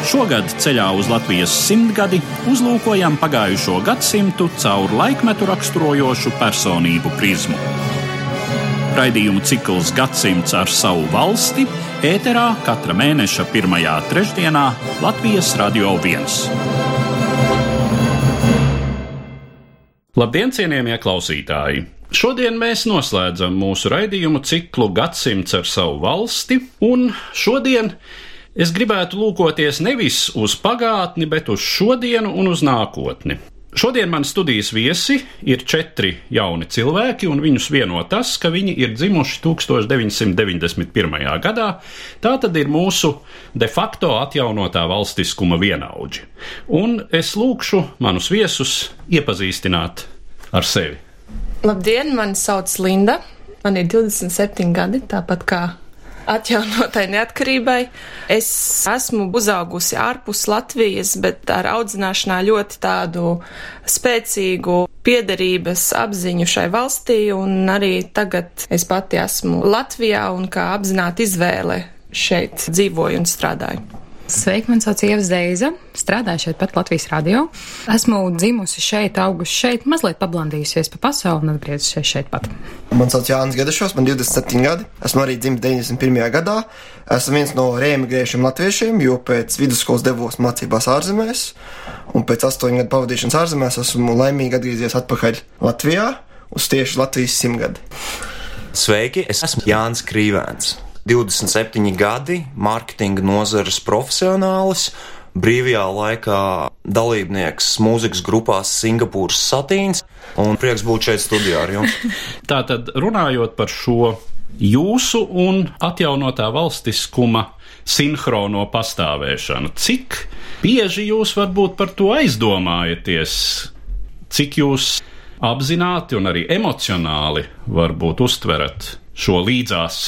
Šogad ceļā uz Latvijas simtgadi uzlūkojam pagājušo gadsimtu caur laikmetu raksturojošu personību prizmu. Raidījumu cikls Gadsimts ar savu valsti ēterā katra mēneša pirmajā trešdienā Latvijas Radio 1. Labdien, cienījamie klausītāji! Šodien mēs noslēdzam mūsu raidījumu ciklu Gadsimts ar savu valsti, un šodien es gribētu lūkoties nevis uz pagātni, bet uz šodienu un uz nākotni. Šodien man studijas viesi ir četri jauni cilvēki, un viņus vieno tas, ka viņi ir dzimuši 1991. gadā. Tā tad ir mūsu de facto atjaunotā valstiskuma vienaudži. Un es lūkšu manus viesus iepazīstināt ar sevi. Labdien, mani sauc Linda. Man ir 27 gadi, tāpat kā atjaunotai neatkarībai. Es esmu uzaugusi ārpus Latvijas, bet ar audzināšanā ļoti tādu spēcīgu piederības apziņu šai valstī, un arī tagad es pati esmu Latvijā un kā apzināta izvēle šeit dzīvoju un strādāju. Sveiki, man sauc Ieva Zeiza, strādāju šeit pat Latvijas radio. Esmu dzimusi šeit, augusi šeit, mazliet pablandījusies pa pasauli un atgriezusies šeit pat. Man sauc Jānis Gadešos, man 27 gadi. Esmu arī dzimis 91. gadā. Esmu viens no reemigrējušiem latviešiem, jo pēc vidusskolas devos mācībās ārzemēs, un pēc astoņu gadu pavadīšanas ārzemēs esmu laimīgi atgriezies atpakaļ Latvijā uz tieši Latvijas simtgadi. Sveiki, es esmu Jānis Krīvēns. 27 gadi, mārketinga nozares profesionālis, brīvajā laikā dalībnieks mūzikas grupās Singapūras satīns, un prieks būt šeit studijā ar jums. Tātad runājot par šo jūsu un atjaunotā valstiskuma sinhrono pastāvēšanu, cik bieži jūs varbūt par to aizdomājaties, cik jūs apzināti un arī emocionāli varbūt uztverat šo līdzās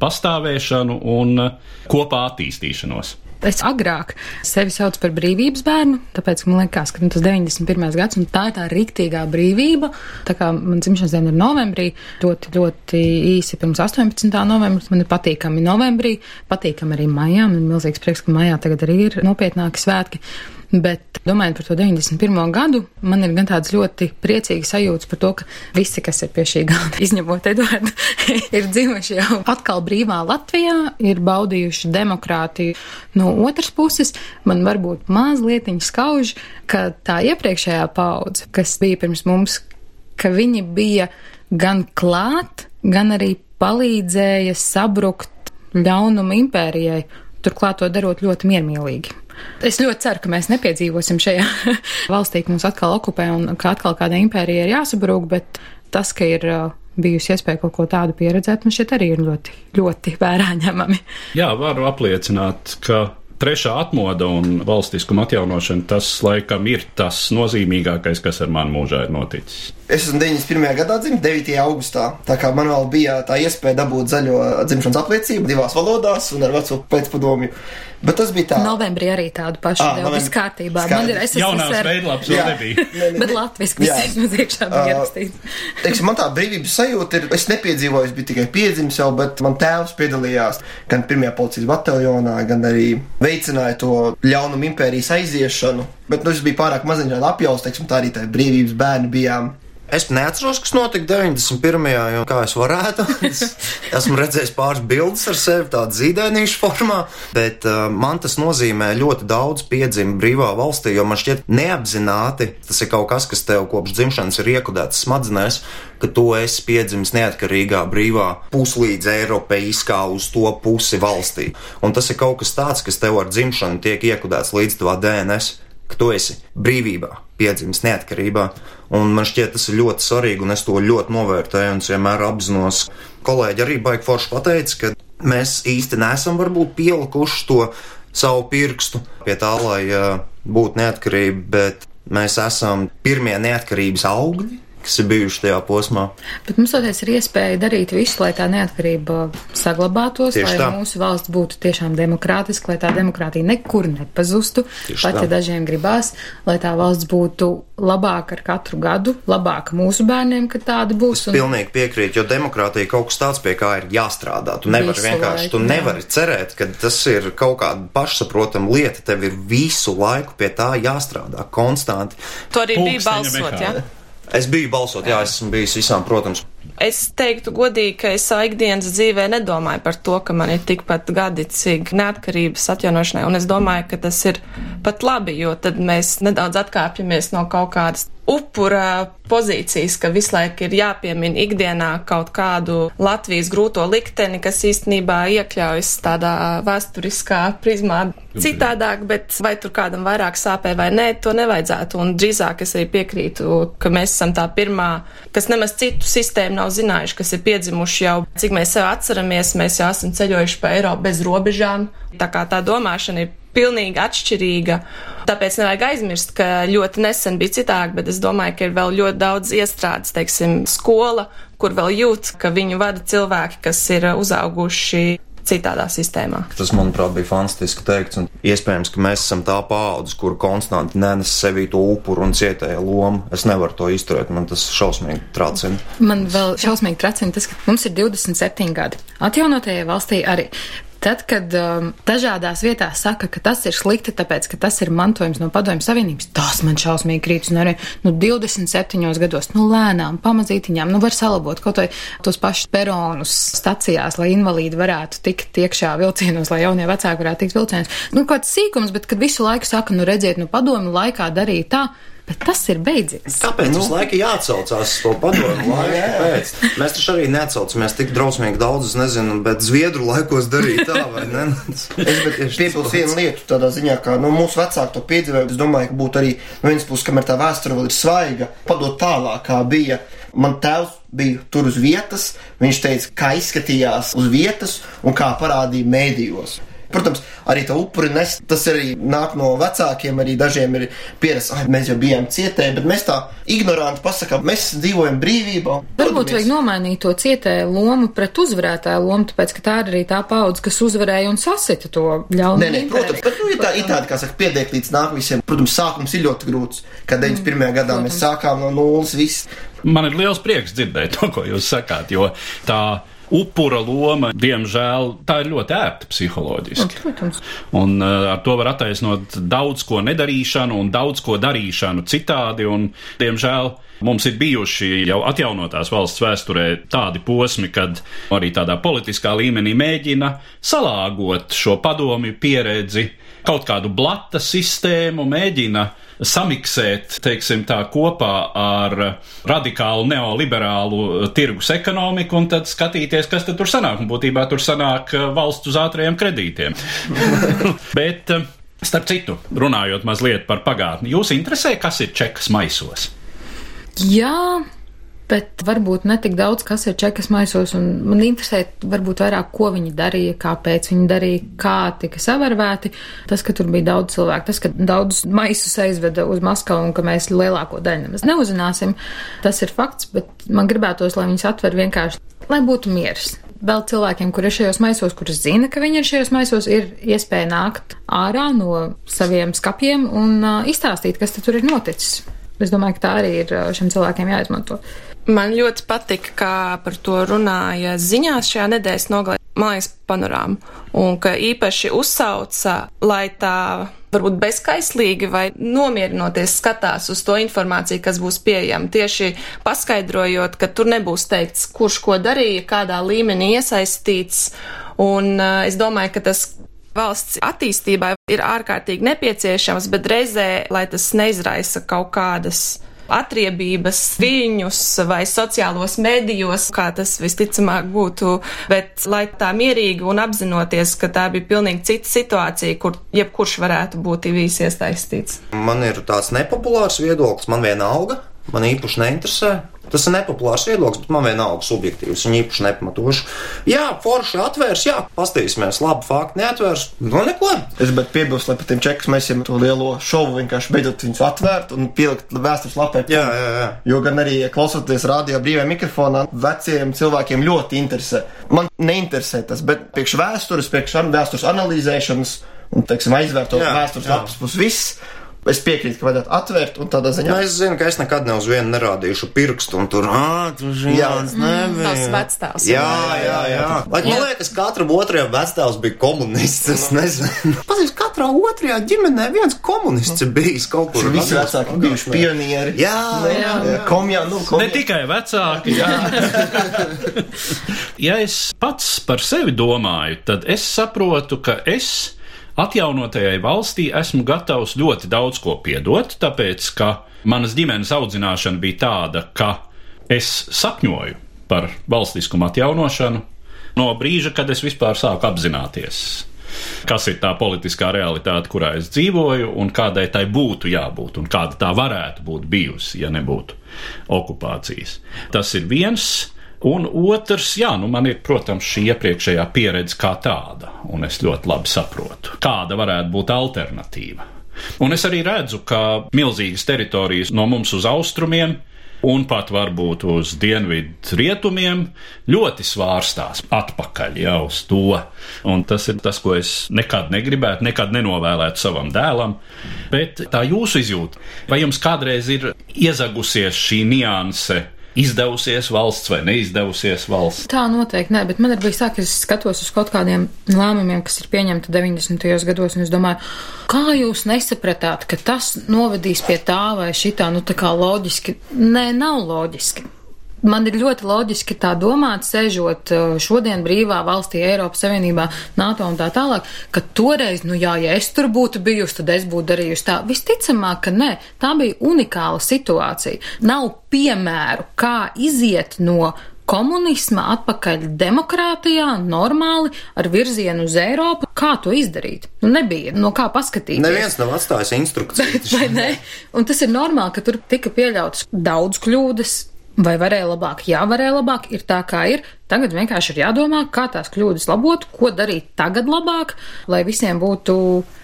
pastāvēšanu un uh, kopā attīstīšanos. Es agrāk sevi saucu par brīvības bērnu, tāpēc man liekas, ka nu, tas 91. gads un tā ir tā rīktīgā brīvība. Tā kā man dzimšanas diena ir novembrī, ļoti, ļoti īsi pirms 18. novembris, man ir patīkami novembrī, patīkami arī maijā. Man ir milzīgs prieks, ka maijā tagad arī ir nopietnāki svētki. Bet domājot par to 91. gadu, man ir gan tāds ļoti priecīgs sajūts par to, ka visi, kas ir pie šī galda, izņemot Eduardu, ir dzimuši jau atkal brīvā Latvijā, ir baudījuši demokrātiju. No otras puses, man varbūt mazliet skauž, ka tā iepriekšējā paudze, kas bija pirms mums, ka viņi bija gan klāt, gan arī palīdzēja sabrukt ļaunumu impērijai, turklāt to darot ļoti miermīlīgi. Es ļoti ceru, ka mēs nepiedzīvosim šajā valstī, ka mums atkal okupē un ka atkal kāda impērija ir jāsabrūk, bet tas, ka ir uh, bijusi iespēja kaut ko tādu pieredzēt, man šķiet arī ir ļoti, ļoti vērā ņemami. Jā, varu apliecināt, ka trešā atmoda un valstiskuma atjaunošana, tas laikam ir tas nozīmīgākais, kas ar mani mūžā ir noticis. Es esmu 91. gadā dzimis, 9. augustā. Tā kā man vēl bija tā iespēja dabūt zaļo dzimšanas apliecību divās valodās un ar veco pēcpadomju. Bet tas bija tā. Novembrī arī tādu pašu Ā, devu. Viss kārtībā. Skaidrs. Man ir es Jaunās esmu veidlaps vēl nebija. Ne, ne, Bet latviski viss vismaz iekšā bija Ā, ierakstīts. Teiksim, man tā brīvības sajūta ir, es nepiedzīvoju, es biju tikai piedzimis jau, bet man tēvs piedalījās gan pirmajā policijas bataljonā, gan arī veicināja to ļaunumu impērijas aiziešanu. Bet nu, es biju pārāk maziņš, lai apjaustu, teiksim, tā arī tā brīvības bērni bijām. Es neatceros, kas notika 91. jo kā es varētu. Es esmu redzējis pāris bildes ar sevi tādā zīdainīšu formā, bet uh, man tas nozīmē ļoti daudz piedzimu brīvā valstī, jo man šķiet neapzināti tas ir kaut kas, kas tev kopš dzimšanas ir iekudēts smadzenēs, ka tu esi piedzimis neatkarīgā brīvā puslīdz eiropeiskā uz to pusi valstī. Un tas ir kaut kas tāds, kas tev ar dzimšanu tiek iekudēts līdz tavā DNS ka tu esi brīvībā, piedzimis neatkarībā. Un man šķiet, tas ir ļoti svarīgi, un es to ļoti novērtēju un vienmēr apzinos. Kolēģi arī baigi forši pateica, ka mēs īsti nesam varbūt pielikuši to savu pirkstu pie tā, lai uh, būtu neatkarība, bet mēs esam pirmie neatkarības augļi, kas ir bijuši tajā posmā. Bet mums toties ir iespēja darīt visu, lai tā neatkarība saglabātos, Tieši lai tā. mūsu valsts būtu tiešām demokrātiska, lai tā demokrātija nekur nepazustu, Tieši pat tā. ja dažiem gribās, lai tā valsts būtu labāka ar katru gadu, labāka mūsu bērniem, kad tāda būs. Un, Pilnīgi piekrīt, jo demokrātija ir kaut kas tāds, pie kā ir jāstrādā. Tu nevari vienkārši, tu laiku, jā. nevari cerēt, ka tas ir kaut kāda pašsaprotama lieta. Tev ir visu laiku pie tā jāstrādā, konstanti. Tu arī Pulksteņa balsot, jā? mehānika. Es biju balsot, jā, es esmu bijis visām, protams. Es teiktu godīgi, ka es ikdienas dzīvē nedomāju par to, ka man ir tikpat gadi, cik neatkarības atjaunošanai, un es domāju, ka tas ir pat labi, jo tad mēs nedaudz atkāpjamies no kaut kādas upura pozīcijas, ka visu laiku ir jāpiemina ikdienā kaut kādu Latvijas grūto likteni, kas īstenībā iekļaujas tādā vēsturiskā prizmā citādāk, bet vai tur kādam vairāk sāpē vai nē, to nevajadzētu. Un drīzāk es arī piekrītu, ka mēs esam tā pirmā, kas nemaz citu sistēmu nav zinājuši, kas ir piedzimuši jau, cik mēs sev atceramies, mēs jau esam ceļojuši pa Eiropu bez robežām. Tā kā tā domāšana ir pilnīgi atšķirīga. Tāpēc nevajag aizmirst, ka ļoti nesen bija citādi, bet es domāju, ka ir vēl ļoti daudz iestrādes, teiksim, skola, kur vēl jūt, ka viņu vada cilvēki, kas ir uzauguši citādā sistēmā. Tas, manuprāt, bija fantastiski teikts. Un iespējams, ka mēs esam tā paudze, kur konstanti nenes sevī to upuru un cietēja lomu. Es nevaru to izturēt, man tas šausmīgi tracina. Man vēl šausmīgi tracina tas, ka mums ir 27 gadi. Atjaunotajai valstī arī. Tad, kad um, dažādās vietās saka, ka tas ir slikti, tāpēc, ka tas ir mantojums no padomju savienības, tas man šausmīgi krītas. Un arī nu, 27 gados, nu, lēnām, pamazītiņām, nu, var salabot kaut vai tos pašus peronus stacijās, lai invalīdi varētu tikt iekšā vilcienos, lai jaunie vecāki varētu tikt vilcienos. Nu, kāds sīkums, bet kad visu laiku saka, nu, redziet, nu, padomju laikā darīja tā. Bet tas ir beidzies. Kāpēc nu, visu laiku jāatcaucās uz to padomu laiku? Kāpēc? Mēs taču arī neatcaucamies tik drausmīgi daudz, es nezinu, bet Zviedru laikos darīja tā, vai ne? Es piebilstu vienu lietu tādā ziņā, ka nu, mūsu vecāki to piedzīvoja. Es domāju, ka būtu arī no vienas puses, kamēr tā vēsture vēl ir svaiga, padot tālāk, kā bija. Man tēvs bija tur uz vietas, viņš teica, kā izskatījās uz vietas un kā parādīja mēdījos. Protams, arī tā upuri nes, tas arī nāk no vecākiem, arī dažiem ir pieredze, ah, mēs jau bijām cietē, bet mēs tā ignoranti pasakām, mēs dzīvojam brīvībā. Varbūt vajag nomainīt to cietēju lomu pret uzvarētāju lomu, tāpēc, ka tā ir arī tā paudze, kas uzvarēja un sasita to ļaunu. Nē, nē, protams, bet nu, ir, tā, ir tāda, kā saka, piedēk līdz nākamajam. Protams, sākums ir ļoti grūts, kad 91. gadā mēs sākām no nulles viss. Man ir liels prieks dzirdēt to, ko jūs sakāt, jo tā upura loma, diemžēl, tā ir ļoti ērta psiholoģiski. Protams. Un uh, ar to var attaisnot daudz ko nedarīšanu un daudz ko darīšanu citādi. Un, diemžēl mums ir bijuši jau atjaunotās valsts vēsturē tādi posmi, kad arī tādā politiskā līmenī mēģina salāgot šo padomju pieredzi, kaut kādu blata sistēmu, mēģina samiksēt, teiksim tā, kopā ar radikālu neoliberālu tirgus ekonomiku un tad skatīties, kas tad tur sanāk. Un būtībā tur sanāk eh, valsts uz ātriem kredītiem. Bet, eh, starp citu, runājot mazliet par pagātni, jūs interesē, kas ir čekas maisos? Jā, bet varbūt ne tik daudz, kas ir čekas maisos, un man interesē varbūt vairāk, ko viņi darīja, kāpēc viņi darīja, kā tika savērvēti. Tas, ka tur bija daudz cilvēku, tas, ka daudz maisus aizveda uz Maskavu un ka mēs lielāko daļu nemaz neuzzināsim, tas ir fakts, bet man gribētos, lai viņus atver vienkārši, lai būtu miers. Vēl cilvēkiem, kur ir šajos maisos, kurus zina, ka viņi ir šajos maisos, ir iespēja nākt ārā no saviem skapiem un uh, izstāstīt, kas tur ir noticis. Es domāju, ka tā arī ir šiem cilvēkiem jāizmanto. Man ļoti patika, kā par to runāja ziņās šajā nedēļas nogalē mājas panorāma, un ka īpaši uzsauca, lai tā varbūt bezskaislīgi vai nomierinoties skatās uz to informāciju, kas būs pieejama, tieši paskaidrojot, ka tur nebūs teikts, kurš ko darīja, kādā līmenī iesaistīts, un uh, es domāju, ka tas valsts attīstībai ir ārkārtīgi nepieciešams, bet reizē, lai tas neizraisa kaut kādas atriebības viņus vai sociālos medijos, kā tas visticamāk būtu, bet lai tā mierīgi un apzinoties, ka tā bija pilnīgi cita situācija, kur jebkurš varētu būt bijis iesaistīts. Man ir tāds nepopulārs viedoklis, man viena auga. Man īpaši neinteresē. Tas ir nepopulārs viedoklis, bet man vienalga subjektīvs. Viņa īpaši nepamatoši. Jā, forši atvērs, jā, pastīsimies, labi, fakti neatvērs. No neko. Es bet piebilstu, lai par tiem čekus mēs jau to lielo šovu vienkārši beidzot viņus atvērt un pielikt vēstures lapē. Jā, jā, jā. Jo gan arī klausoties radio brīvajā mikrofonā, veciem cilvēkiem ļoti interesē. Man neinteresē tas, bet priekš vēstures, priekš vēstures analīzēšanas un, teiksim, aizvērtot Jā, vēstures lapas pus viss. Es piekrītu, ka vajadzētu atvērt un tādā ziņā. Nu, es zinu, ka es nekad ne uz vienu nerādīšu pirkstu, un tur ah, tur Jā. žēlās nebija. Tavs vecstāvs. Jā, jā, jā. Lai, man liekas, katram otrajam vectēvs bija komunists. Es nezinu. Pazīst, katrā otrajā ģimenē viens komunists ir bijis kaut kur. Visi vecāki bijuši pionieri. Jā, jā, jā. Komjā, nu, Ne komjā. tikai vecāki. ja es pats par sevi domāju, tad es saprotu, ka es atjaunotajai valstī esmu gatavs ļoti daudz ko piedot, tāpēc ka manas ģimenes audzināšana bija tāda, ka es sapņoju par valstiskumu atjaunošanu no brīža, kad es vispār sāku apzināties. Kas ir tā politiskā realitāte, kurā es dzīvoju, un kādai tai būtu jābūt, un kāda tā varētu būt bijusi, ja nebūtu okupācijas. Tas ir viens. Un otrs, jā, nu man ir, protams, šī iepriekšējā pieredze kā tāda, un es ļoti labi saprotu, kāda varētu būt alternatīva. Un es arī redzu, ka milzīgas teritorijas no mums uz austrumiem un pat varbūt uz dienvidu rietumiem ļoti svārstās atpakaļ jau uz to. Un tas ir tas, ko es nekad negribētu, nekad nenovēlētu savam dēlam. Bet tā jūsu izjūta, vai jums kādreiz ir iezagusies šī nianse? Izdevusies valsts vai neizdevusies valsts? Tā noteikti nē, bet man ir bijis tā, ka es skatos uz kaut kādiem lēmumiem, kas ir pieņemti 90. gados, un es domāju, kā jūs nesapratāt, ka tas novedīs pie tā vai šitā, nu tā kā loģiski. Nē, nav loģiski. Man ir ļoti loģiski tā domāt, sēžot uh, šodien brīvā valstī, Eiropas Savienībā, NATO un tā tālāk, ka toreiz, nu jā, ja es tur būtu bijusi, tad es būtu darījusi tā. Visticamāk, ka nē, tā bija unikāla situācija. Nav piemēru, kā iziet no komunisma atpakaļ demokrātijā, normāli, ar virzienu uz Eiropu. Kā to izdarīt? Nu, nebija, no kā paskatīties. Neviens nav atstājis instrukcijas. Vai ne? Un tas ir normāli, ka tur tika pieļautas daudz kļūdas. Vai varēja labāk? Jā, varēja labāk. Ir tā, kā ir. Tagad vienkārši ir jādomā, kā tās kļūdas labot, ko darīt tagad labāk, lai visiem būtu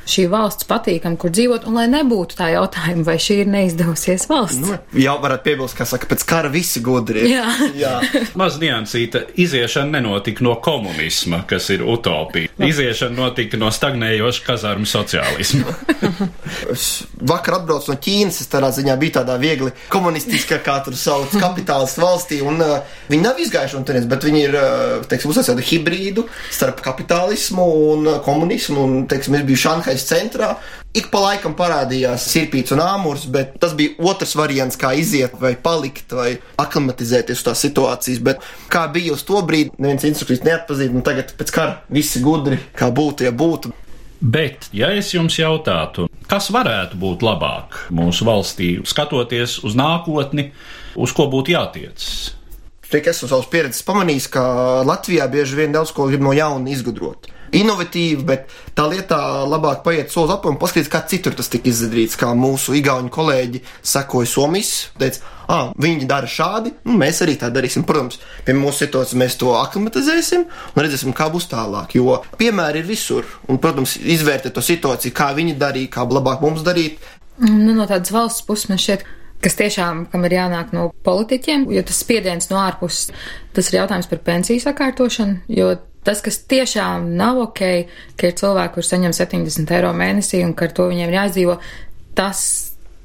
šī valsts patīkama, kur dzīvot, un lai nebūtu tā jautājuma, vai šī ir neizdevusies valsts. Nu, jau varat piebilst, kā saka, pēc kara visi gudri. Jā. Jā. Maz niansīta iziešana nenotika no komunisma, kas ir utopija. Iziešana notika no stagnējoša kazarmu sociālisma. Es vakar atbraucu no Ķīnas, es tādā ziņā biju tādā viegli komunistiskā, kā tur sauc, kapitālistu valstī, un uh, viņi nav izgājuši no turienes, bet viņi ir, uh, teiksim, uzsācis hibrīdu starp kapitālismu un komunismu, un, teiksim, es biju Šanhais centrā. Ik pa laikam parādījās sirpīts un āmurs, bet tas bija otrs variants, kā iziet vai palikt vai aklimatizēties uz tās situācijas. Bet kā bija uz to brīdi, neviens instrukcijas neatpazīst, un tagad pēc kara visi gudri, kā būtu, ja būtu. Bet, ja es jums jautātu, kas varētu būt labāk mūsu valstī, skatoties uz nākotni, uz ko būtu jātiecas? Tikai esmu savas pieredzes pamanījis, ka Latvijā bieži vien daudz ko grib no jauna izgudrot. Inovatīvi, bet tā lietā labāk paiet solis atpakaļ un paskatīties, kā citur tas tika izdarīts. Kā mūsu igauņu kolēģi sekoja Somijas, teica, ah, viņi dara šādi, nu, mēs arī tā darīsim. Protams, pie mūsu situācijas mēs to aklimatizēsim un redzēsim, kā būs tālāk. Jo piemēri ir visur. Un, protams, izvērtēt to situāciju, kā viņi darīja, kā labāk mums darīt. Nu, no tādas valsts puses man šķiet, kas tiešām, kam ir jānāk no politiķiem, jo tas spiediens no ārpuses, tas ir jautājums par pensiju sakārtošanu, jo tas, kas tiešām nav ok, ka ir cilvēki, kurš saņem 70 eiro mēnesī un ka ar to viņiem jāizdzīvo, tas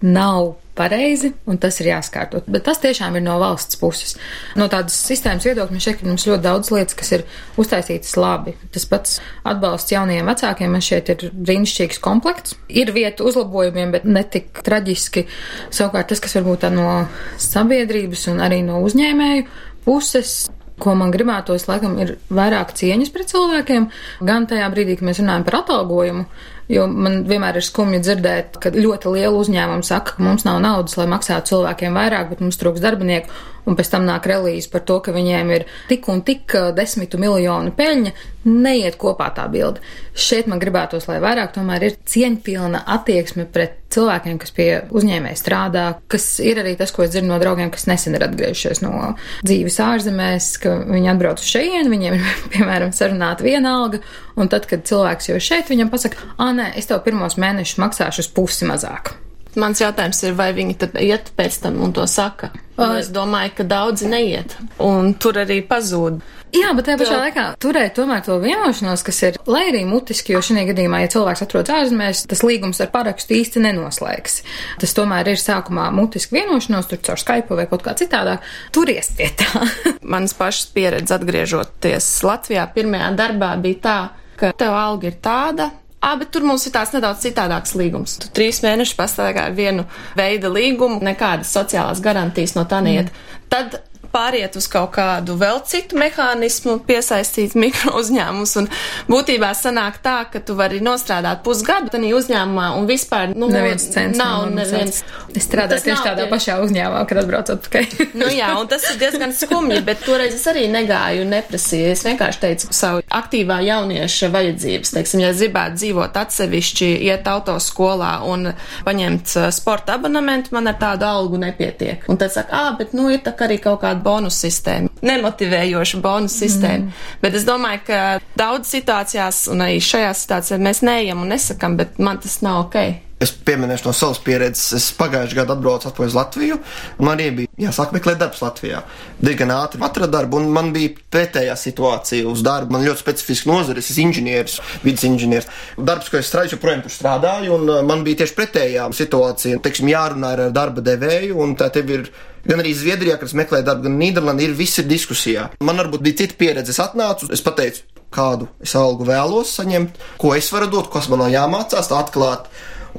nav pareizi, un tas ir jāskārtot. Bet tas tiešām ir no valsts puses. No tādas sistēmas viedokļa šķiet, ka mums ļoti daudz lietas, kas ir uztaisītas labi. Tas pats atbalsts jaunajiem vecākiem man šķiet ir brīnišķīgs komplekts. Ir vieta uzlabojumiem, bet ne tik traģiski. Savukārt tas, kas varbūt tā no sabiedrības un arī no uzņēmēju puses ko man gribētos, laikam, ir vairāk cieņas pret cilvēkiem, gan tajā brīdī, kad mēs runājam par atalgojumu. Jo man vienmēr ir skumji dzirdēt, ka ļoti liela uzņēmuma saka, ka mums nav naudas, lai maksātu cilvēkiem vairāk, bet mums trūks darbinieku. Un pēc tam nāk relīze par to, ka viņiem ir tik un tik desmitu miljonu peļņa, neiet kopā tā bilde. Šeit man gribētos, lai vairāk tomēr ir cieņpilna attieksme pret cilvēkiem, kas pie uzņēmēja strādā, kas ir arī tas, ko es dzirdu no draugiem, kas nesen ir atgriežušies no dzīves ārzemēs, ka viņi atbrauc uz šejienu, viņiem ir, piemēram, sarunāta viena alga, un tad, kad cilvēks jau ir šeit, viņam pasaka, ah, nē, es tev pirmos mēnešus maksāšu uz pusi mazāk. Mans jautājums ir, vai viņi tad iet pēc tam un to saka? Un es domāju, ka daudzi neiet, un tur arī pazūd. Jā, bet tajā pašā laikā turēt tomēr to vienošanos, kas ir, lai arī mutiski, jo šajā gadījumā, ja cilvēks atrodas ārzemēs, tas līgums ar parakstu īsti nenoslēgs. Tas tomēr ir sākumā mutiski vienošanos, tur caur Skype vai kaut kā citādāk. Turies pie tā. Manas pašas pieredze atgriežoties Latvijā pirmajā darbā bija tā, ka tev alga ir tāda, Ah, bet tur mums ir tāds nedaudz citādāks līgums. Tu trīs mēnešus pastāvā ar vienu veidu līgumu, nekādas sociālās garantijas no tā neiet. Mm. Tad pāriet uz kaut kādu vēl citu mehānismu, piesaistīt mikro uzņēmumus. Un būtībā sanāk tā, ka tu vari nostrādāt pusgadu tādā uzņēmumā un vispār nu, neviens cents nav. Neviens, es strādāju tieši tādā tie... pašā uzņēmumā, kad atbraucu atpakaļ. nu jā, un tas ir diezgan skumji, bet toreiz es arī negāju un neprasīju. Es vienkārši teicu savu aktīvā jaunieša vajadzības. Teiksim, ja gribētu dzīvot atsevišķi, iet autoskolā un paņemt uh, sporta abonementu, man ar tādu algu nepietiek. Un tad saka, ah, bet nu ir tā arī kaut kāda bonus sistēma, nemotivējoša bonus sistēma. Mm. Bet es domāju, ka daudz situācijās, un arī šajā situācijā, mēs neejam un nesakam, bet man tas nav ok. Es pieminēšu no savas pieredzes. Es pagājušajā gadā atbraucu atpakaļ uz Latviju. Man arī bija jāsāk meklēt darbs Latvijā. Diezgan ātri atradu darbu, un man bija pretējā situācija uz darbu. Man ļoti specifiski nozare, es esmu inženieris, vidas inženieris. Darbs, ko es strādāju, joprojām tur strādāju, un uh, man bija tieši pretējā situācija. Teiksim, jārunā ar darba devēju, un tā tev ir gan arī Zviedrijā, kad es meklēju darbu, gan Nīderlandē, ir visi ir diskusijā. Man varbūt bija cita pieredze. Es atnācu, es pateicu, kādu es algu vēlos saņemt, ko es varu dot, kas man jāmācās, atklāt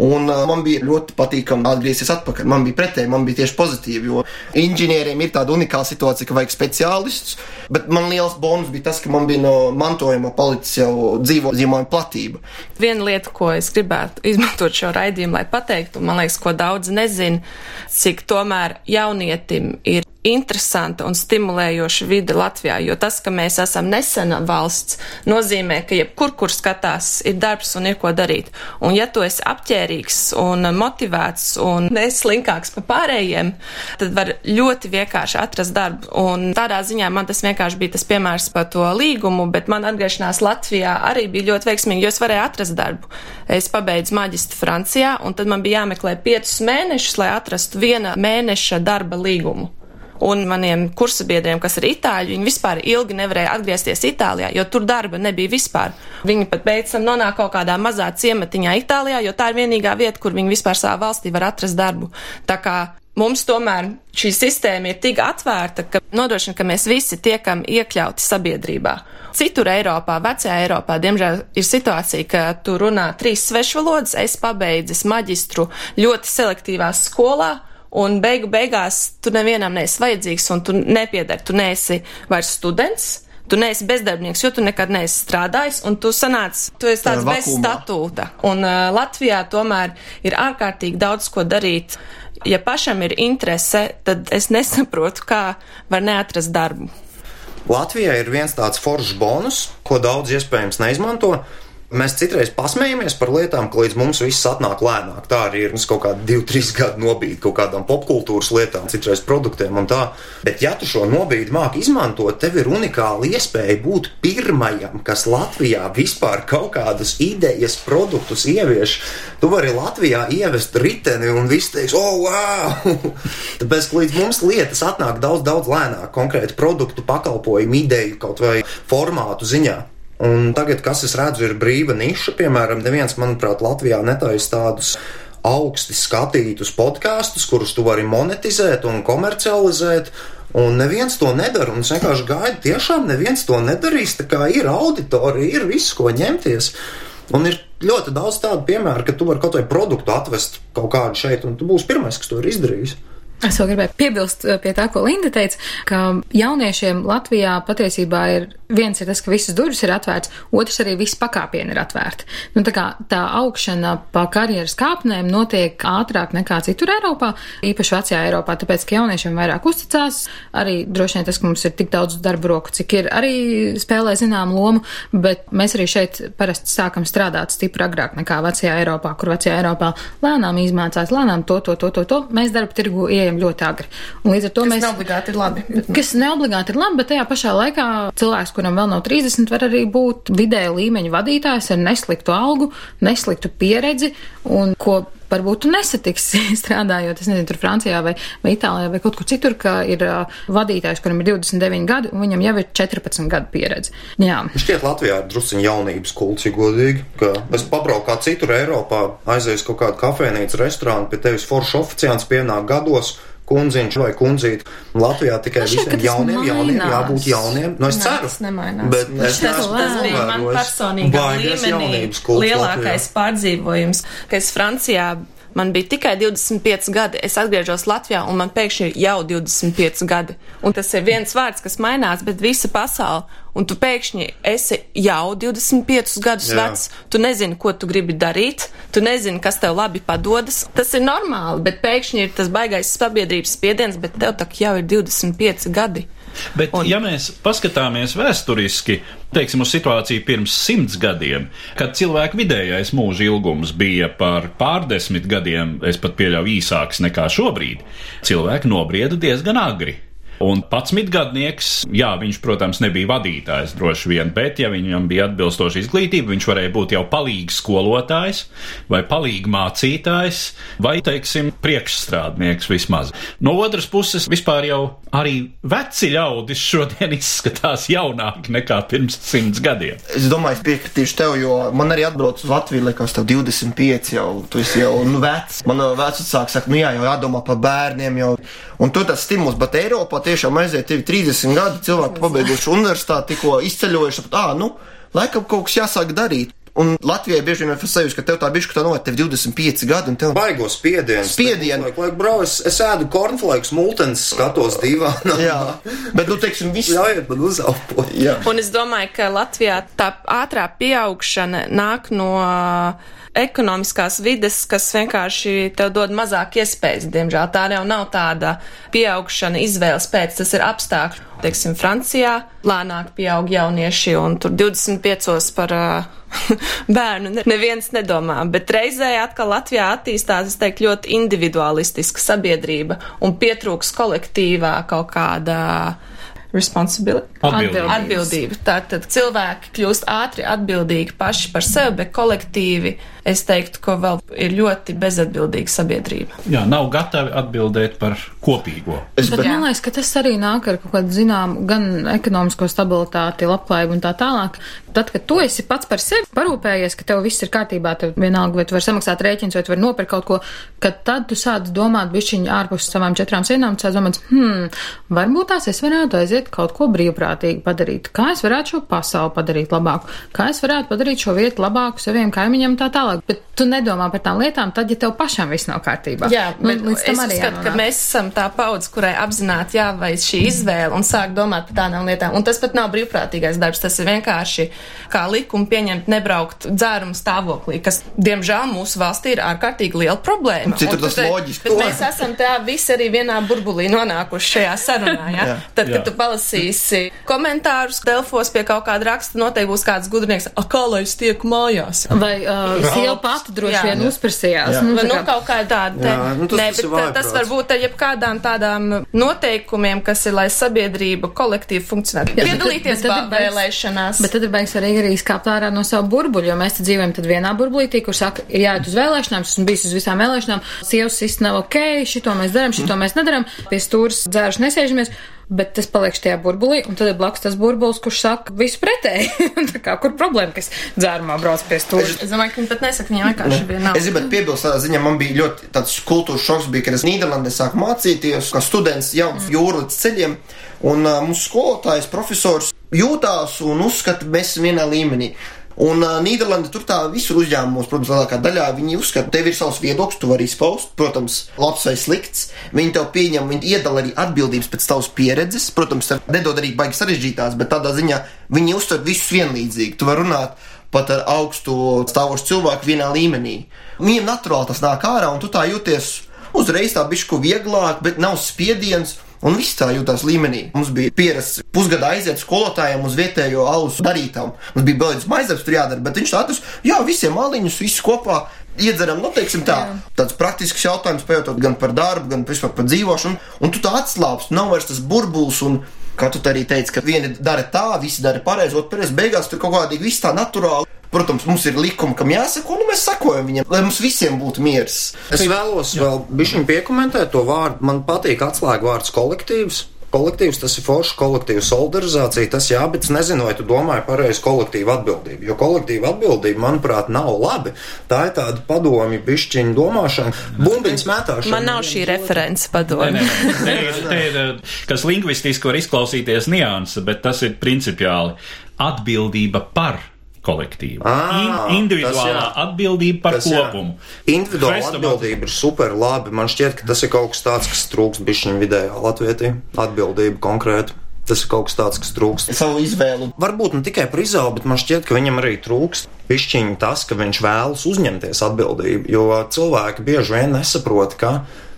Un uh, man bija ļoti patīkami atgriezties atpakaļ. Man bija pretēji, man bija tieši pozitīvi, jo inženieriem ir tāda unikāla situācija, ka vajag speciālistus. Bet man liels bonus bija tas, ka man bija no mantojuma palicis jau dzīvo zīmojuma platība. Viena lieta, ko es gribētu izmantot šo raidījumu, lai pateiktu, man liekas, ko daudz nezina, cik tomēr jaunietim ir interesanta un stimulējoša vide Latvijā, jo tas, ka mēs esam nesena valsts, nozīmē, ka jebkur, kur skatās, ir darbs un ir ko darīt. Un ja tu esi apģērīgs un motivēts un neslinkāks pa pārējiem, tad var ļoti vienkārši atrast darbu. Un tādā ziņā man tas vienkārši bija tas piemērs par to līgumu, bet man atgriešanās Latvijā arī bija ļoti veiksmīgi, jo es varēju atrast darbu. Es pabeidzu maģistru Francijā, un tad man bija jāmeklē piecus mēnešus, lai atrastu viena mēneša darba līgumu un maniem kursabiedriem, kas ir itāļi, viņi vispār ilgi nevarēja atgriezties Itālijā, jo tur darba nebija vispār. Viņi pat pēc tam nonāk kaut kādā mazā ciematiņā Itālijā, jo tā ir vienīgā vieta, kur viņi vispār savā valstī var atrast darbu. Tā kā mums tomēr šī sistēma ir tik atvērta, ka nodrošina, ka mēs visi tiekam iekļauti sabiedrībā. Citur Eiropā, vecajā Eiropā, diemžēl ir situācija, ka tu runā trīs svešvalodas, es pabeidzis maģistru ļoti selektīvā skolā, un beigu beigās tu nevienam neesi vajadzīgs, un tu nepiedari, tu neesi vairs students. Tu neesi bezdarbnieks, jo tu nekad neesi strādājis, un tu sanāc, tu esi tāds bez statūta. Un uh, Latvijā tomēr ir ārkārtīgi daudz ko darīt. Ja pašam ir interese, tad es nesaprotu, kā var neatrast darbu. Latvijai ir viens tāds foršs bonus, ko daudz iespējams neizmanto. Mēs citreiz pasmējamies par lietām, ka līdz mums viss atnāk lēnāk. Tā arī ir kaut kāda divu, trīs gadu nobīde kaut kādām popkultūras lietām, citreiz produktiem un tā. Bet, ja tu šo nobīdi māki izmantot, tev ir unikāla iespēja būt pirmajam, kas Latvijā vispār kaut kādus idejas produktus ievieš. Tu vari Latvijā ievest riteni un viss teiks, oh, wow! Tāpēc, ka līdz mums lietas atnāk daudz, daudz lēnāk, konkrēti produktu, pakalpojumu, ideju kaut vai formātu ziņā. Un tagad, kas es redzu, ir brīva niša. Piemēram, neviens, manuprāt, Latvijā netaisa tādus augsti skatītus podkāstus, kurus tu vari monetizēt un komercializēt. Un neviens to nedara. Un es vienkārši gaidu, tiešām neviens to nedarīs. Tā kā ir auditorija, ir viss, ko ņemties. Un ir ļoti daudz tādu piemēru, ka tu vari kaut vai produktu atvest kaut kādu šeit, un tu būsi pirmais, kas to ir izdarījis. Es vēl gribēju piebilst pie tā, ko Linda teica, ka jauniešiem Latvijā patiesībā ir viens ir tas, ka visas durvis ir atvērts, otrs arī viss pakāpieni ir atvērti. Nu, tā kā tā augšana pa karjeras kāpnēm notiek ātrāk nekā citur Eiropā, īpaši vecajā Eiropā, tāpēc, ka jauniešiem vairāk uzticās, arī droši vien tas, ka mums ir tik daudz darba roku, cik ir, arī spēlē zinām lomu, bet mēs arī šeit parasti sākam strādāt stipri agrāk nekā vecajā Eiropā, kur vecajā Eiropā lēnām izmācās, lēnām to, to, to, to, to. Mēs darba tirgu ieejam ļoti agri. Un līdz ar to Kas mēs. neobligāti ir labi. Bet, Kas neobligāti ir labi, bet tajā pašā laikā cilvēks, kuram vēl nav 30, var arī būt vidēja līmeņa vadītājs ar nesliktu algu, nesliktu pieredzi un ko varbūt tu nesatiksi strādājot, es nezinu, tur Francijā vai, vai Itālijā vai kaut kur citur, ka ir uh, vadītājs, kuram ir 29 gadi un viņam jau ir 14 gadu pieredze. Jā. Šķiet, Latvijā ir druskuļi jaunības kults, ja godīgi. Ka es pabraucu kā citur Eiropā, aizēju kaut kādu kafejnīcu, restorānu, pie tevis foršs oficiāls pienāk gados. Kundziņš vai kundzīte. Latvijā tikai ka visiem jauniem, jauniem mainās. jābūt jauniem. Nu, es Nē, ceru, tas nemainās. bet es tas, tas bija man baigies līmenī jaunības kults lielākais Latvijā. pārdzīvojums, ka es Francijā man bija tikai 25 gadi, es atgriežos Latvijā un man pēkšņi ir jau 25 gadi. Un tas ir viens vārds, kas mainās, bet visa pasaule. Un tu pēkšņi esi jau 25 gadus Jā. vecs, tu nezini, ko tu gribi darīt, tu nezini, kas tev labi padodas. Tas ir normāli, bet pēkšņi ir tas baigais sabiedrības spiediens, bet tev tak jau ir 25 gadi. Bet, Un- ja mēs paskatāmies vēsturiski, teiksim, uz situāciju pirms simts gadiem, kad cilvēku vidējais mūža ilgums bija par pārdesmit gadiem, es pat pieļauju īsāks nekā šobrīd, cilvēki nobrieda diezgan agri. Un pats gadnieks, jā, viņš, protams, nebija vadītājs droši vien, bet, ja viņam bija atbilstoša izglītība, viņš varēja būt jau palīgs skolotājs vai palīgi mācītājs vai, teiksim, priekšstrādnieks vismaz. No otras puses, vispār jau arī veci ļaudis šodien izskatās jaunāki nekā pirms simts gadiem. Es domāju, piekritīšu tev, jo man arī atbrauc uz Latviju, liekas, tev 25 jau, tu esi jau, nu, vecs. Man vecāks saka, nu jā, jau jādomā par bērniem jau. Un tur tas stimuls, bet Eiropā tiešām aiziet tev 30 gadi, cilvēki pabeiguši universitāti, tikko izceļojuši, ā, nu, laikam kaut kas jāsāk darīt. Un Latvijai bieži vien ir sajūta, ka tev tā bišķi tā no, tev 25 gadi un tev Baigos spiediens. Spiedienu. Laik, laik, brau, es, es ēdu kornflakes, multens, skatos divānā. Jā, bet, nu, teiksim, viss. Ļaujiet man uzelpot. Jā. Un es domāju, ka Latvijā tā ātrā pieaugšana nāk no ekonomiskās vides, kas vienkārši tev dod mazāk iespējas, diemžēl. Tā jau nav tāda pieaugšana izvēles pēc, tas ir apstākļi. Teiksim, Francijā lēnāk pieaug jaunieši un tur 25 par uh, bērnu ne- neviens nedomā, bet reizē atkal Latvijā attīstās, es teiktu, ļoti individualistiska sabiedrība un pietrūks kolektīvā kaut kāda responsibility. Atbildības. Atbildība. Tātad cilvēki kļūst ātri atbildīgi paši par sevi, bet kolektīvi es teiktu, ka vēl ir ļoti bezatbildīga sabiedrība. Jā, nav gatavi atbildēt par kopīgo. Es, Bet bet, man liekas, ka tas arī nāk ar kaut kādu zinām, gan ekonomisko stabilitāti, labklājību un tā tālāk. Tad, kad tu esi pats par sevi parūpējies, ka tev viss ir kārtībā, tev vienalga, vai tu vari samaksāt rēķins, vai tu vari nopirkt kaut ko, kad tad tu sāc domāt bišķiņu ārpus savām četrām sienām, tu sāc domāt, hmm, varbūt tās es varētu aiziet kaut ko brīvprātīgi padarīt. Kā es varētu šo pasauli padarīt labāku? Kā es varētu padarīt šo vietu labāku saviem kaimiņiem un tā tālāk? Bet tu nedomā par tām lietām, tad, ja tev pašam viss nav kārtībā. Jā, Nu, bet līdz es tam arī uzskatu, ka mēs esam tā paudze, kurai apzināti jāveic šī izvēle un sāk domāt par tādām lietām. Un tas pat nav brīvprātīgais darbs, tas ir vienkārši kā likumu pieņemt nebraukt dzērumu stāvoklī, kas, diemžēl, mūsu valstī ir ārkārtīgi liela problēma. Citur Un tu tas loģiski. Bet mēs esam tā visi arī vienā burbulī nonākuši šajā sarunā, ja? Jā. Tad, kad Jā. tu palasīsi komentārus Delfos pie kaut kāda raksta, noteikti būs kāds gudrinieks, a, kā lai es tieku mājās. Vai uh, sieva pati droši Jā. vien uzprasījās? Jā. Nu, Vai tā nu kaut kā tāda, te, Jā, nu tas- ne, tas bet ta- tas vājprāts. var būt ar jebkādām tādām noteikumiem, kas ir, lai sabiedrība kolektīvi funkcionētu. Piedalīties bet tad ir baigs- vēlēšanās. Bet tad ir beigas arī, arī izkāpt ārā no sava burbuļa, jo mēs te dzīvojam tad vienā burbulītī, kur saka, ir jāiet uz vēlēšanām, es esmu bijis uz visām vēlēšanām, sievas viss nav ok, šito mēs darām, šito mēs nedaram, pie stūras dzēruši nesēžamies. Bet tas paliek šajā burbulī, un tad ir blakus tas burbulis, kurš saka visu pretēji. Tā kā, kur problēma, kas dzērumā brauc pie stūra? Es domāju, ka viņi pat nesaka, viņa vienkārši bija nav. Es gribētu piebilst, tādā ziņā man bija ļoti tāds kultūras šoks, bija, kad es Nīderlandē sāku mācīties, kā students jauns jūras ceļiem, un uh, mūsu skolotājs, profesors jūtās un uzskata, mēs esam vienā līmenī. Un uh, Nīderlanda tur tā visur uzņēmumos, protams, lielākā daļā viņi uzskata, tev ir savs viedoklis, tu vari izpaust, protams, labs vai slikts. Viņi tev pieņem, viņi iedala arī atbildības pēc tavas pieredzes. Protams, tev nedod arī baigi sarežģītās, bet tādā ziņā viņi uztver visus vienlīdzīgi. Tu vari runāt pat ar augstu stāvošu cilvēku vienā līmenī. Viņiem naturāli tas nāk ārā, un tu tā jūties uzreiz tā bišku vieglāk, bet nav spiediens. Un viss tā jutās līmenī. Mums bija pierasts pusgada aiziet skolotājiem uz vietējo alus darītām. Mums bija beidzot maizes tur jādara, bet viņš tāds - jā, visiem maliņus, visus kopā. Iedzeram, nu, teiksim tā, Jā. tāds praktisks jautājums, pajautot gan par darbu, gan vispār par dzīvošanu, un tu tā atslābst, nav vairs tas burbulis, un, kā tu arī teici, ka vieni dara tā, visi dara pareizi, otrs beigās tur kaut kādīgi viss tā naturāli. Protams, mums ir likumi, kam jāsako, un mēs sakojam viņam, lai mums visiem būtu miers. Es vēlos Jā. vēl bišķiņ piekomentēt to vārdu. Man patīk atslēgu vārds kolektīvs. Kolektīvs tas ir foršs, kolektīva solidarizācija, tas jā, bet es nezinu, vai tu domāji pareizi kolektīvu atbildību. Jo kolektīva atbildība, manuprāt, nav labi. Tā ir tāda padomju pišķiņa domāšana, bumbiņas mētāšana. Man nav šī referents padomju. Te ir, te ir, kas lingvistiski var izklausīties nianses, bet tas ir principiāli atbildība par kolektīvu. À, In, individuālā tas, atbildība par tas, kopumu. Individuāla Festival. atbildība ir super labi. Man šķiet, ka tas ir kaut kas tāds, kas trūkst bišķiņu vidējā Latvietī. Atbildība konkrēti. Tas ir kaut kas tāds, kas trūkst. Savu izvēlu. Varbūt ne tikai par izvēli, bet man šķiet, ka viņam arī trūkst pišķiņa tas, ka viņš vēlas uzņemties atbildību. Jo cilvēki bieži vien nesaprot, ka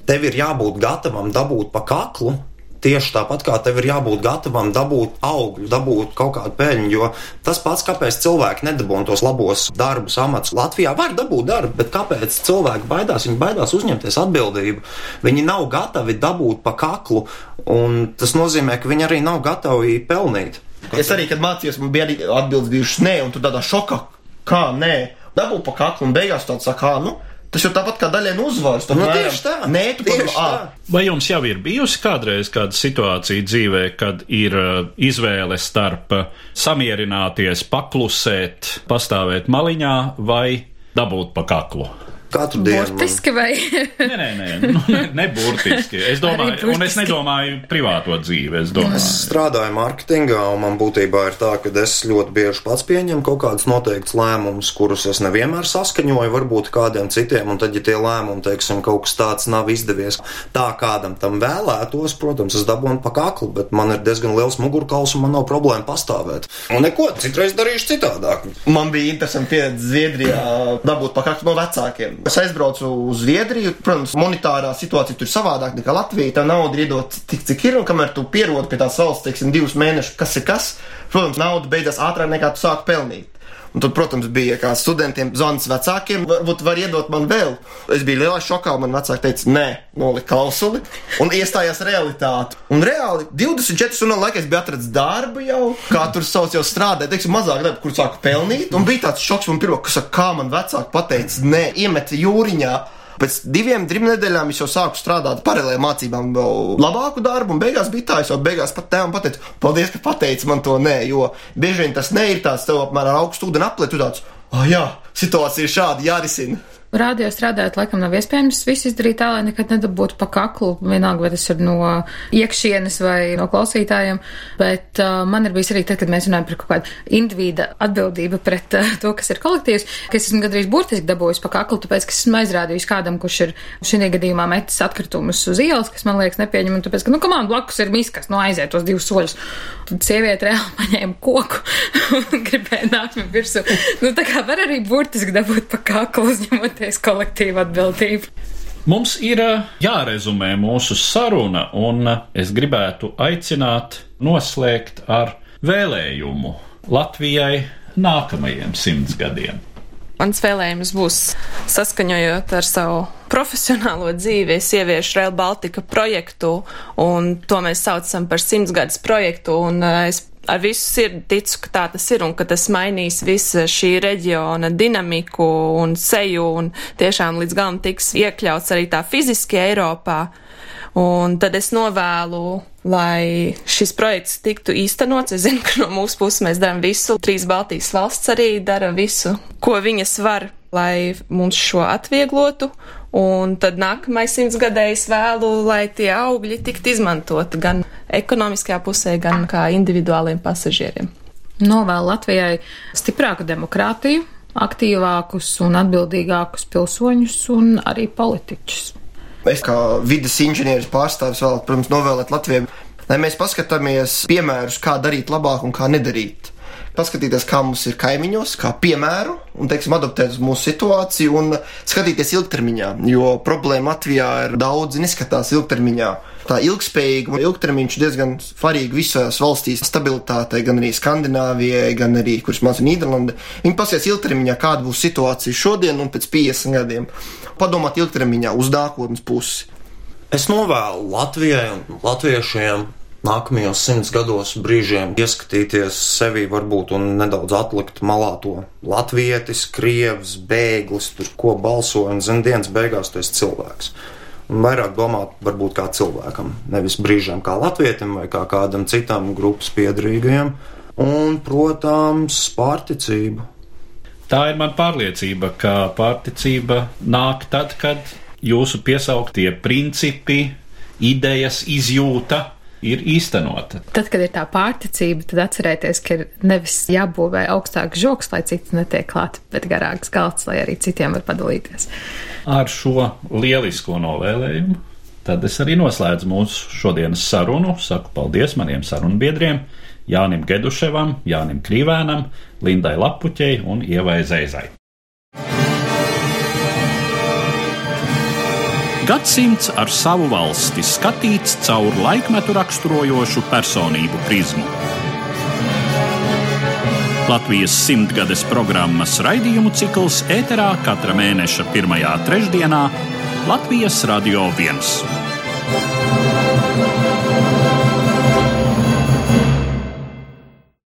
tev ir jābūt gatavam dabūt pa kaklu, Tieši tāpat kā tev ir jābūt gatavam dabūt augļu, dabūt kaut kādu peļņu, jo tas pats, kāpēc cilvēki nedabūna tos labos darbus, amatus. Latvijā var dabūt darbu, bet kāpēc cilvēki baidās? Viņi baidās uzņemties atbildību. Viņi nav gatavi dabūt pa kaklu, un tas nozīmē, ka viņi arī nav gatavi pelnīt. Es arī, kad mācījos, man bija arī atbildes bijušas nē, un tu tādā šokā, kā nē, dabūt pa kaklu, un beigās tāds saka, nu. Tas jau tāpat kā daļai no uzvaras. Nu, tieši tā. Nē, tu tieši tā. Vai jums jau ir bijusi kādreiz kāda situācija dzīvē, kad ir uh, izvēle starp uh, samierināties, paklusēt, pastāvēt maliņā vai dabūt pa kaklu? Katru dienu. Burtiski vai? nē, nē, nē, nu, ne, ne burtiski. Es domāju, burtiski. un es nedomāju privāto dzīvi. Es, domāju. es strādāju mārketingā, un man būtībā ir tā, ka es ļoti bieži pats pieņemu kaut kādus noteiktus lēmumus, kurus es nevienmēr saskaņoju, varbūt kādiem citiem, un tad, ja tie lēmumi, teiksim, kaut kas tāds nav izdevies tā, kādam tam vēlētos, protams, es dabūnu pa kaklu, bet man ir diezgan liels mugurkauls, un man nav problēma pastāvēt. Un neko, citreiz darīšu citādāk. Man bija interesanti pieredze Zviedrijā dabūt pa kaklu no vecākiem. Es aizbraucu uz Zviedriju. Protams, monetārā situācija tur ir savādāka nekā Latvija. Tā nauda ir iedot tik, cik ir, un kamēr tu pierodi pie tās valsts, teiksim, divus mēnešus, kas ir kas, protams, nauda beidzas ātrāk nekā tu sāki pelnīt. Un tad, protams, bija kā studentiem zvans vecākiem, varbūt var iedot man vēl. Es biju lielā šokā, man vecāki teica, nē, nolika klausuli un iestājās realitāte. Un reāli 24 stundu laikā es biju atradzis darbu jau, kā tur sauc jau strādāja, teiksim, mazāk darbu, kur sāku pelnīt. Un bija tāds šoks man pirmo, kas saka, kā man vecāki pateica, nē, iemeta jūriņā. Pēc diviem, trim nedēļām es jau sāku strādāt paralēli mācībām, vēl labāku darbu, un beigās bija tā, es jau beigās pat tēvam pateicu, paldies, ka pateici man to nē, jo bieži vien tas nē ir tāds tev apmēram augstu ūdeni aplēt, tu tāds, ah, oh, jā, situācija ir šāda, jārisina. Rādio strādājot, laikam nav iespējams visu izdarīt tā, lai nekad nedabūtu pa kaklu, vienalga, vai tas ir no iekšienes vai no klausītājiem, bet uh, man ir bijis arī tad, kad mēs runājam par kaut kādu individa atbildību pret uh, to, kas ir kolektīvs, ka es esmu gandrīz burtiski dabūjis pa kaklu, tāpēc, ka esmu aizrādījis kādam, kurš ir šī gadījumā metis atkritumus uz ielas, kas man liekas nepieņemami, tāpēc, ka, nu, kamām blakus ir miskas, nu, aiziet tos divus soļus. Tad sieviete reāli paņēma koku un gribēja nākt man virsū. Nu, tā kā var arī burtiski dabūt pa kaklu uzņemot uzņemties kolektīvu atbildību. Mums ir eh, jārezumē mūsu saruna, un eh, es gribētu aicināt noslēgt ar vēlējumu Latvijai nākamajiem simts gadiem. Mans vēlējums būs saskaņojot ar savu profesionālo dzīvi. Es ieviešu Rail Baltica projektu, un to mēs saucam par simtsgadus projektu, un eh, es ar visu sirdi ticu, ka tā tas ir un ka tas mainīs visu šī reģiona dinamiku un seju un tiešām līdz galam tiks iekļauts arī tā fiziski Eiropā. Un tad es novēlu, lai šis projekts tiktu īstenots. Es zinu, ka no mūsu puses mēs darām visu. Trīs Baltijas valsts arī dara visu, ko viņas var, lai mums šo atvieglotu. Un tad nākamais simts gadējs vēlu, lai tie augļi tiktu izmantoti gan ekonomiskajā pusē, gan kā individuāliem pasažieriem. novēl Latvijai stiprāku demokrātiju, aktīvākus un atbildīgākus pilsoņus un arī politiķus. Es kā vidas inženieris pārstāvis vēl, protams, novēlēt Latvijai, lai mēs paskatāmies piemērus, kā darīt labāk un kā nedarīt paskatīties, kā mums ir kaimiņos, kā piemēru, un, teiksim, adaptēt uz mūsu situāciju un skatīties ilgtermiņā, jo problēma Latvijā ir daudz neskatās ilgtermiņā. Tā ilgspējīga un ilgtermiņš ir diezgan svarīgi visās valstīs, stabilitātei, gan arī Skandināvijai, gan arī, kuras māca Nīderlanda. Viņi pasies ilgtermiņā, kāda būs situācija šodien un pēc 50 gadiem. Padomāt ilgtermiņā uz nākotnes pusi. Es novēlu Latvijai un latviešiem nākamajos simts gados brīžiem ieskatīties sevi varbūt un nedaudz atlikt malā to latvietis, krievs, bēglis, tur ko balsoja un zem dienas beigās tu esi cilvēks. Un vairāk domāt varbūt kā cilvēkam, nevis brīžiem kā latvietim vai kā kādam citam grupas piedrīgajam. Un, protams, pārticība. Tā ir man pārliecība, ka pārticība nāk tad, kad jūsu piesauktie principi, idejas, izjūta ir īstenota. Tad, kad ir tā pārticība, tad atcerieties, ka ir nevis jābūvē augstāks žoks, lai cits netiek klāt, bet garāks galds, lai arī citiem var padalīties. Ar šo lielisko novēlējumu tad es arī noslēdzu mūsu šodienas sarunu. Saku paldies maniem sarunbiedriem Jānim Geduševam, Jānim Krīvēnam, Lindai Lapuķei un Ievai Zeizai. Gadsimts ar savu valsti skatīts caur laikmetu raksturojošu personību prizmu. Latvijas simtgades programmas raidījumu cikls ēterā katra mēneša pirmajā trešdienā Latvijas Radio 1.